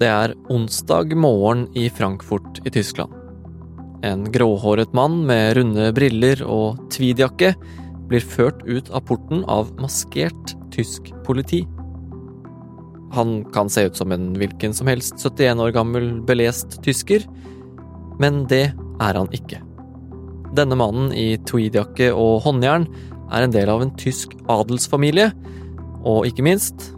Det er onsdag morgen i Frankfurt i Tyskland. En gråhåret mann med runde briller og tweedjakke blir ført ut av porten av maskert tysk politi. Han kan se ut som en hvilken som helst 71 år gammel belest tysker, men det er han ikke. Denne mannen i tweedjakke og håndjern er en del av en tysk adelsfamilie, og ikke minst,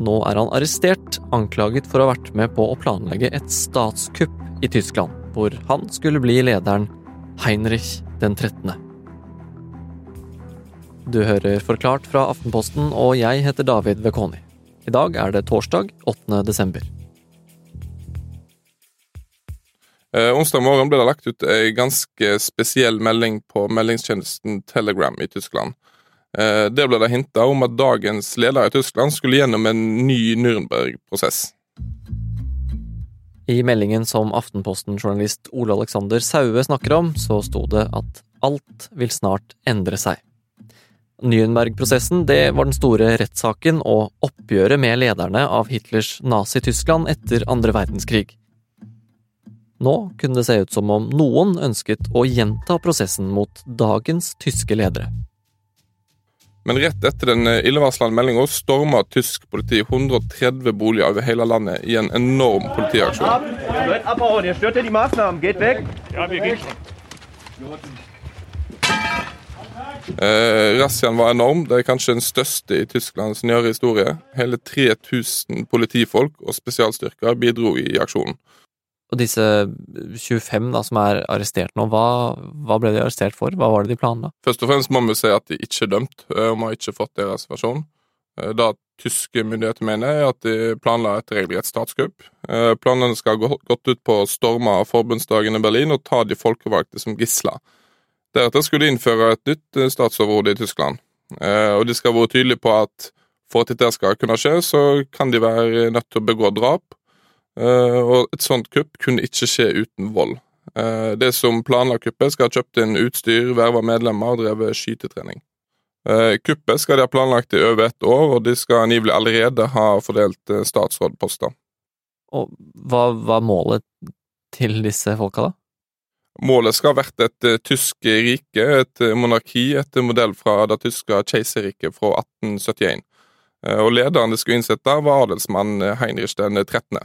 nå er han arrestert, anklaget for å ha vært med på å planlegge et statskupp i Tyskland, hvor han skulle bli lederen Heinrich den 13. Du hører Forklart fra Aftenposten, og jeg heter David Vekoni. I dag er det torsdag 8. desember. Eh, onsdag morgen ble det lagt ut en ganske spesiell melding på meldingstjenesten Telegram i Tyskland. Eh, der ble det hinta om at dagens leder i Tyskland skulle gjennom en ny Nürnberg-prosess. I meldingen som Aftenposten-journalist Ole Alexander Saue snakker om, så sto det at alt vil snart endre seg. Nürnberg-prosessen det var den store rettssaken og oppgjøret med lederne av Hitlers Nazi-Tyskland etter andre verdenskrig. Nå kunne det se ut som om noen ønsket å gjenta prosessen mot dagens tyske ledere. Men rett etter den illevarslende meldinga storma tysk politi 130 boliger over hele landet i en enorm politiaksjon. Eh, Razziaen var enorm. Det er kanskje den største i Tysklands nyere historie. Hele 3000 politifolk og spesialstyrker bidro i aksjonen. Og disse 25 da, som er arrestert nå, hva, hva, ble de arrestert for? Hva var det de planla? Først og fremst må vi si at de ikke er dømt, eh, og vi har ikke fått deres versjon. Eh, det tyske myndigheter mener, er at de planla et regelrett statskupp. Eh, planene skal ha gått ut på å storme forbundsdagen i Berlin og ta de folkevalgte som gisler. Deretter skulle de innføre et nytt statsoverhode i Tyskland. Og de skal være tydelige på at for at dette skal kunne skje, så kan de være nødt til å begå drap og et sånt kupp kunne ikke skje uten vold. Eh, det som planla kuppet, skal ha kjøpt inn utstyr, verva medlemmer og drevet skytetrening. Eh, kuppet skal de ha planlagt i over ett år, og de skal angivelig allerede ha fordelt statsrådposter. Og hva var målet til disse folka, da? Målet skal ha vært et tysk rike, et monarki etter modell fra det tyske keiserriket fra 1871. Uh, og lederen de skulle innsette, var adelsmann Heinrich den 13.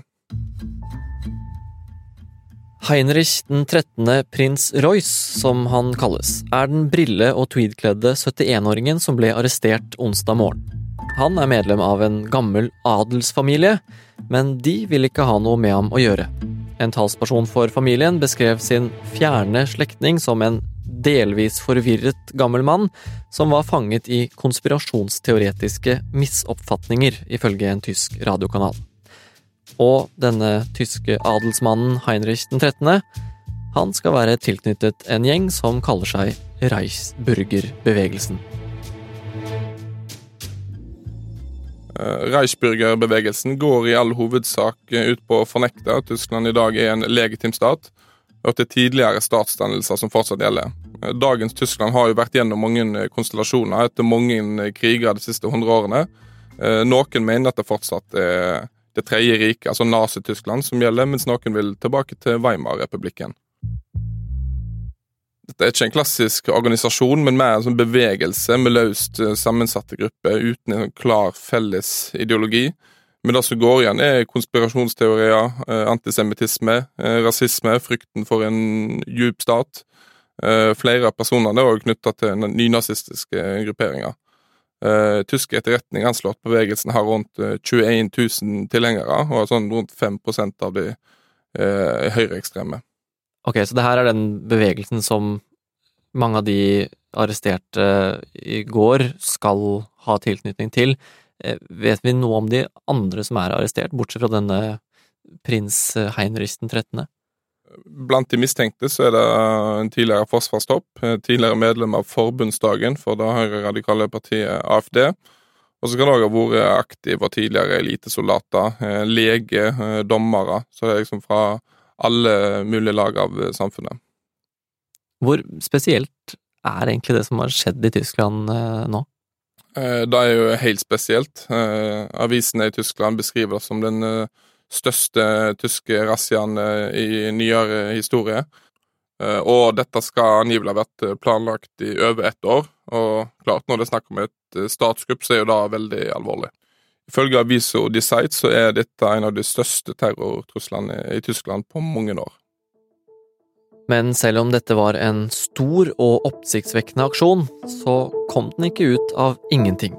Heinrich den 13., prins Royce, som han kalles, er den brille- og tweedkledde 71-åringen som ble arrestert onsdag morgen. Han er medlem av en gammel adelsfamilie, men de vil ikke ha noe med ham å gjøre. En talsperson for familien beskrev sin fjerne slektning som en delvis forvirret gammel mann som var fanget i konspirasjonsteoretiske misoppfatninger, ifølge en tysk radiokanal. Og denne tyske adelsmannen Heinrich 13., han skal være tilknyttet en gjeng som kaller seg Reichsburgerbevegelsen. Eh, Reichsburgerbevegelsen går i all hovedsak ut på å fornekte at Tyskland i dag er en legitim stat, og er tidligere statsdannelser som fortsatt gjelder. Eh, dagens Tyskland har jo vært gjennom mange konstellasjoner etter mange kriger de siste hundre årene. Eh, noen mener at det fortsatt er det tredje riket, altså Nazi-Tyskland, som gjelder, mens noen vil tilbake til Weimar-republikken. Dette er ikke en klassisk organisasjon, men mer en sånn bevegelse med løst eh, sammensatte grupper uten en klar felles ideologi. Men det som går igjen, er konspirasjonsteorier, eh, antisemittisme, eh, rasisme, frykten for en djup stat. Flere av personene er også knytta til nynazistiske grupperinger. Uh, tysk etterretning anslått bevegelsen har rundt uh, 21 000 tilhengere, og sånn rundt 5% av de uh, høyreekstreme. Ok, så det her er den bevegelsen som mange av de arresterte i går skal ha tilknytning til. Vet vi noe om de andre som er arrestert, bortsett fra denne prins Heinrich den 13.? Blant de mistenkte så er det en tidligere forsvarstopp, tidligere medlem av forbundsdagen for det høyreradikale partiet AFD. Og så kan det òg ha vært aktive og tidligere elitesoldater, eh, lege, eh, dommere. Så det er liksom fra alle mulige lag av samfunnet. Hvor spesielt er egentlig det som har skjedd i Tyskland eh, nå? Det er jo helt spesielt. Avisene i Tyskland beskriver det som den største tyske razziaene i nyere historie. Eh, og dette skal angivelig ha vært planlagt i over ett år. Og klart, når det er snakk om et statskupp, så er jo det veldig alvorlig. Ifølge avisa Die Zeit så er dette en av de største terrortruslene i Tyskland på mange år. Men selv om dette var en stor og oppsiktsvekkende aksjon, så kom den ikke ut av ingenting.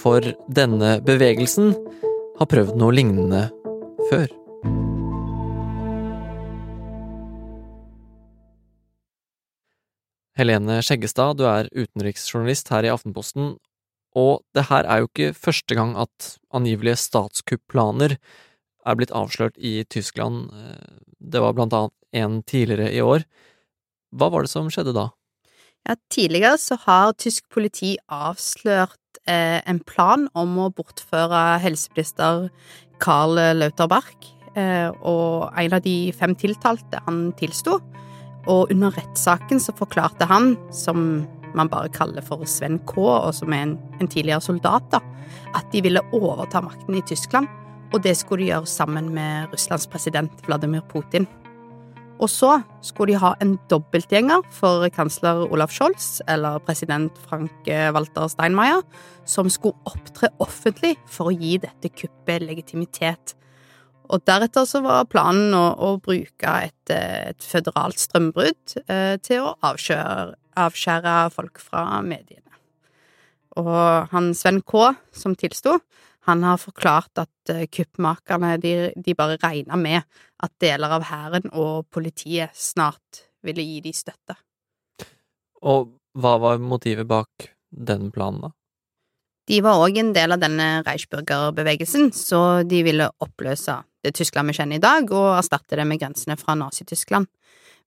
For denne bevegelsen har prøvd noe lignende før. Helene Skjeggestad, du er utenriksjournalist her i Aftenposten, og det her er jo ikke første gang at angivelige statskuppplaner er blitt avslørt i Tyskland. Det var blant annet en tidligere i år. Hva var det som skjedde da? Ja, tidligere så har tysk politi avslørt eh, en plan om å bortføre helseminister Karl Lauterbach, eh, og en av de fem tiltalte han tilsto. Og under rettssaken så forklarte han, som man bare kaller for Sven K, og som er en, en tidligere soldat, da, at de ville overta makten i Tyskland, og det skulle de gjøre sammen med Russlands president Vladimir Putin. Og så skulle de ha en dobbeltgjenger for kansler Olaf Scholz, eller president Frank Walter Steinmeier, som skulle opptre offentlig for å gi dette kuppet legitimitet. Og deretter så var planen å, å bruke et, et føderalt strømbrudd eh, til å avskjære, avskjære folk fra mediene. Og han Sven K, som tilsto, han har forklart at uh, kuppmakerne de, de bare regna med at deler av hæren og politiet snart ville gi de støtte. Og hva var motivet bak den planen, da? De var òg en del av denne Reichsburger-bevegelsen, så de ville oppløse det Tyskland vi kjenner i dag, og erstatte det med grensene fra Nazi-Tyskland.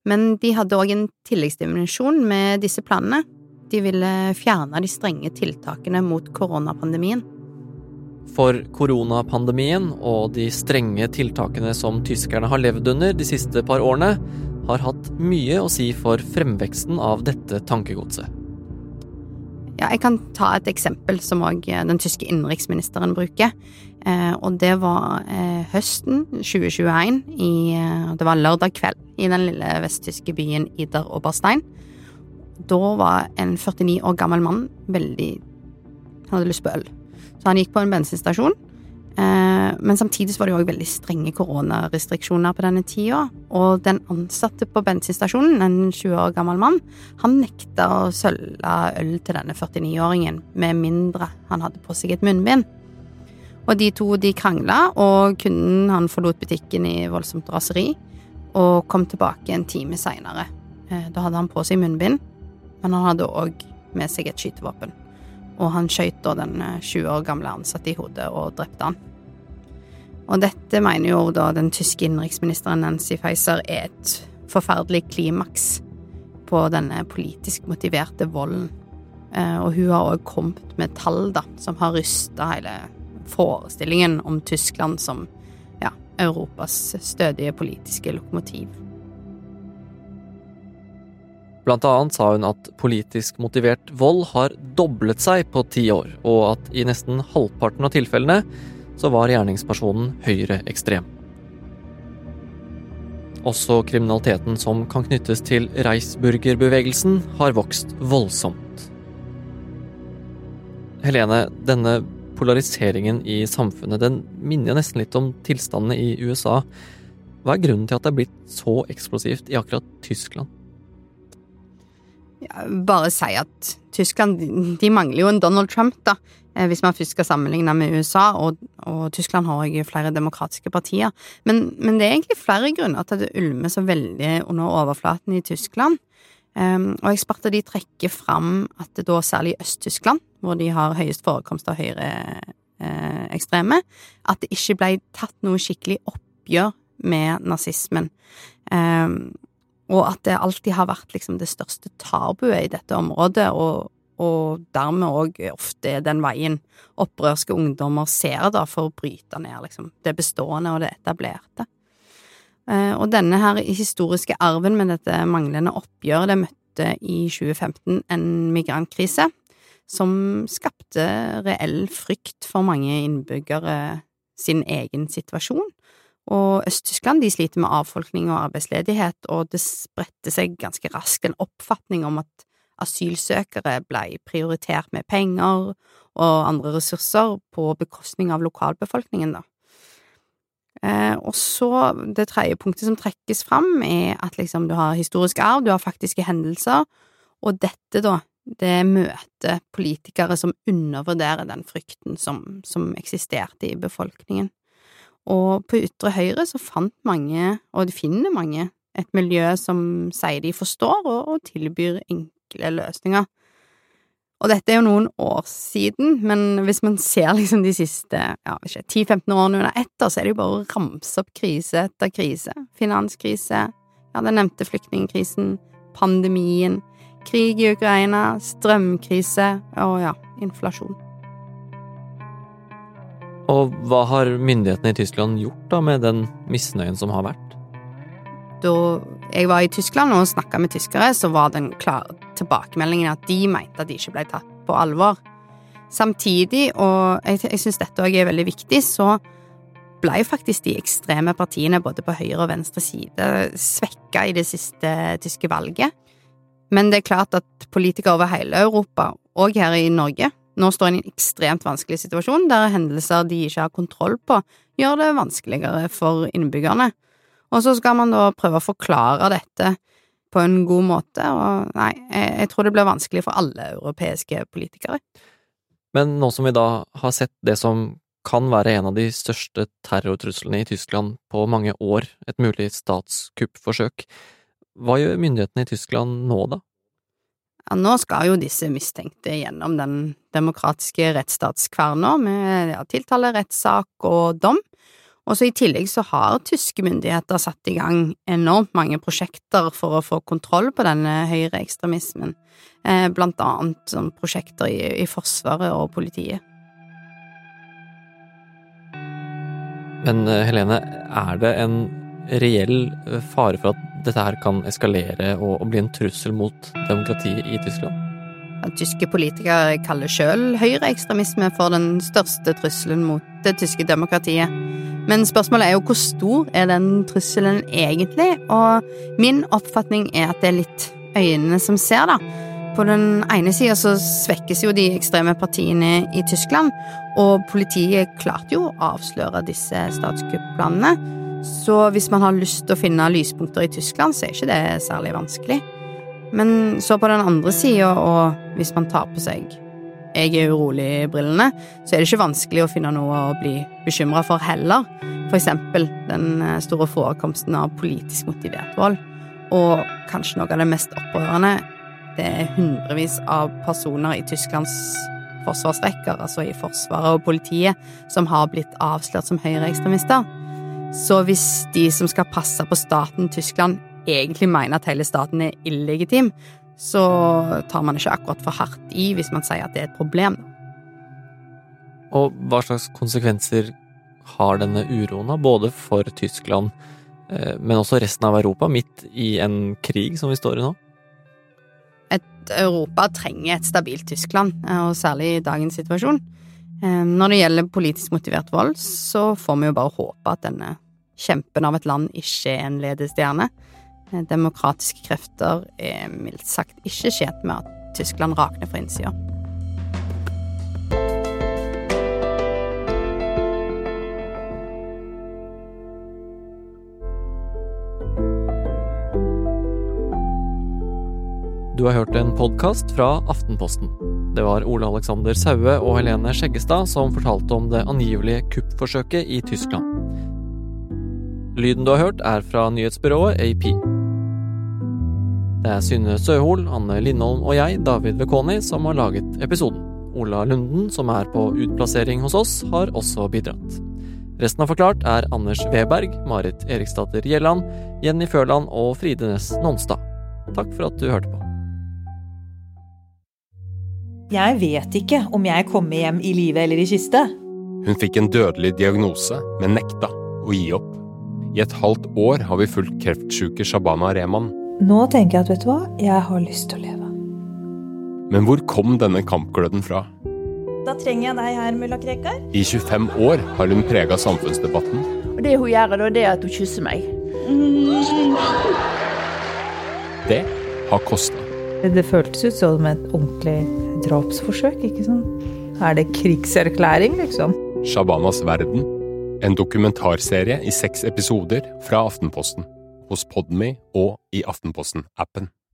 Men de hadde òg en tilleggsdimensjon med disse planene. De ville fjerne de strenge tiltakene mot koronapandemien. For koronapandemien og de strenge tiltakene som tyskerne har levd under de siste par årene, har hatt mye å si for fremveksten av dette tankegodset. Ja, jeg kan ta et eksempel som òg den tyske innenriksministeren bruker. Eh, og det var eh, høsten 2021, i, eh, det var lørdag kveld, i den lille vesttyske byen Ider Oberstein. Da var en 49 år gammel mann veldig Han hadde lyst på øl. Så han gikk på en bensinstasjon. Eh, men samtidig var det jo òg veldig strenge koronarestriksjoner på denne tida. Og den ansatte på bensinstasjonen, en 20 år gammel mann, han nekta å sølve øl til denne 49-åringen, med mindre han hadde på seg et munnbind. Og de to de krangla, og kunden han forlot butikken i voldsomt raseri, og kom tilbake en time seinere. Eh, da hadde han på seg munnbind, men han hadde òg med seg et skytevåpen og han skjøt da den 20 eh, år gamle ansatte i hodet og drepte han. Og dette mener jo da den tyske innenriksministeren Nancy Faeser er et forferdelig klimaks på denne politisk motiverte volden. Eh, og hun har òg kommet med tall da, som har rysta hele forestillingen om Tyskland som ja, Europas stødige politiske lokomotiv. Blant annet sa hun at politisk motivert vold har doblet seg på ti år, og at i nesten halvparten av tilfellene så var gjerningspersonen høyreekstrem. Også kriminaliteten som kan knyttes til Reisburgerbevegelsen, har vokst voldsomt. Helene, denne polariseringen i samfunnet den minner nesten litt om tilstandene i USA. Hva er grunnen til at det er blitt så eksplosivt i akkurat Tyskland? Bare si at Tyskland de mangler jo en Donald Trump, da. Eh, hvis man først skal sammenligne med USA, og, og Tyskland har jo flere demokratiske partier. Men, men, det er egentlig flere grunner til at det ulmer så veldig under overflaten i Tyskland. Um, og eksperter de trekker fram at det da særlig i Øst-Tyskland, hvor de har høyest forekomst av høyreekstreme, eh, at det ikke ble tatt noe skikkelig oppgjør med nazismen. Um, og at det alltid har vært liksom det største tabuet i dette området, og, og dermed òg ofte den veien opprørske ungdommer ser da for å bryte ned liksom, det bestående og det etablerte. Eh, og denne her historiske arven med dette manglende oppgjøret, det møtte i 2015 en migrantkrise som skapte reell frykt for mange innbyggere sin egen situasjon. Og Øst-Tyskland de sliter med avfolkning og arbeidsledighet, og det spredte seg ganske raskt en oppfatning om at asylsøkere ble prioritert med penger og andre ressurser på bekostning av lokalbefolkningen, da. Eh, og så, det tredje punktet som trekkes fram, er at liksom du har historisk arv, du har faktiske hendelser, og dette, da, det møter politikere som undervurderer den frykten som, som eksisterte i befolkningen. Og på ytre høyre så fant mange, og de finner mange, et miljø som sier de forstår og, og tilbyr enkle løsninger. Og dette er jo noen år siden, men hvis man ser liksom de siste ja, 10-15 årene under ett, så er det jo bare å ramse opp krise etter krise. Finanskrise, ja, den nevnte flyktningkrisen, pandemien, krig i Ukraina, strømkrise og ja, inflasjon. Og hva har myndighetene i Tyskland gjort da med den misnøyen som har vært? Da jeg var i Tyskland og snakka med tyskere, så var den klare tilbakemeldingen at de mente at de ikke ble tatt på alvor. Samtidig, og jeg, jeg syns dette òg er veldig viktig, så ble faktisk de ekstreme partiene både på høyre og venstre side svekka i det siste tyske valget. Men det er klart at politikere over hele Europa, og her i Norge, nå står i en ekstremt vanskelig situasjon der hendelser de ikke har kontroll på, gjør det vanskeligere for innbyggerne. Og så skal man da prøve å forklare dette på en god måte, og nei, jeg, tror det blir vanskelig for alle europeiske politikere. Men nå som vi da har sett det som kan være en av de største terrortruslene i Tyskland på mange år, et mulig statskuppforsøk, hva gjør myndighetene i Tyskland nå, da? Ja, nå skal jo disse mistenkte gjennom den demokratiske rettsstatskverna med ja, tiltale, rettssak og dom. Og så I tillegg så har tyske myndigheter satt i gang enormt mange prosjekter for å få kontroll på denne høyreekstremismen, eh, blant annet sånn prosjekter i, i Forsvaret og politiet. Men eh, Helene, er det en reell fare for at dette her kan eskalere og, bli en trussel mot demokratiet i Tyskland? Tyske politikere kaller sjøl høyreekstremisme for den største trusselen mot det tyske demokratiet. Men spørsmålet er jo hvor stor er den trusselen egentlig, og min oppfatning er at det er litt øynene som ser, da. På den ene sida så svekkes jo de ekstreme partiene i Tyskland, og politiet klarte jo å avsløre disse statskuppplanene. Så hvis man har lyst til å finne lyspunkter i Tyskland, så er ikke det særlig vanskelig. Men så på den andre sida, og hvis man tar på seg jeg er urolig-brillene, så er det ikke vanskelig å finne noe å bli bekymra for heller. For eksempel den eh, store forekomsten av politisk motivert vold. Og kanskje noe av det mest opprørende, det er hundrevis av personer i Tysklands forsvarsrekker, altså i Forsvaret og politiet, som har blitt avslørt som høyreekstremister. Så hvis de som skal passe på staten Tyskland, egentlig mener at hele staten er illegitim, så tar man ikke akkurat for hardt i hvis man sier at det er et problem. Og hva slags konsekvenser har denne uroen, både for Tyskland, eh, men også resten av Europa, midt i en krig som vi står i nå? Et Europa trenger et stabilt Tyskland, eh, og særlig i dagens situasjon. Når det gjelder politisk motivert vold, så får vi jo bare håpe at denne kjempen av et land ikke er en ledestjerne. Eh, demokratiske krefter er mildt sagt ikke tjent med at Tyskland rakner fra innsida. Du har hørt en podkast fra Aftenposten. Det var Ole Alexander Saue og Helene Skjeggestad som fortalte om det angivelige kuppforsøket i Tyskland. Lyden du har hørt, er fra nyhetsbyrået AP. Det er Synne Søhol, Anne Lindholm og jeg, David Vekoni, som har laget episoden. Ola Lunden, som er på utplassering hos oss, har også bidratt. Resten av Forklart er Anders Weberg, Marit Eriksdatter Gjelland, Jenny Førland og Fride Næss Nonstad. Takk for at du hørte på. Jeg vet ikke om jeg kommer hjem i live eller i kiste. Hun fikk en dødelig diagnose, men nekta å gi opp. I et halvt år har vi fulgt kreftsjuke Shabana Rehman nå tenker jeg at vet du hva, jeg har lyst til å leve. Men hvor kom denne kampgløden fra? Da trenger jeg deg her, mulla Krekar. I 25 år har hun prega samfunnsdebatten. Og det hun gjør da, det er at hun kysser meg. Det har kosta. Det føltes ut som et ordentlig drapsforsøk, ikke sant? Er det krigserklæring, liksom? Shabanas verden. En dokumentarserie i seks episoder fra Aftenposten. Hos Podme og i Aftenposten-appen.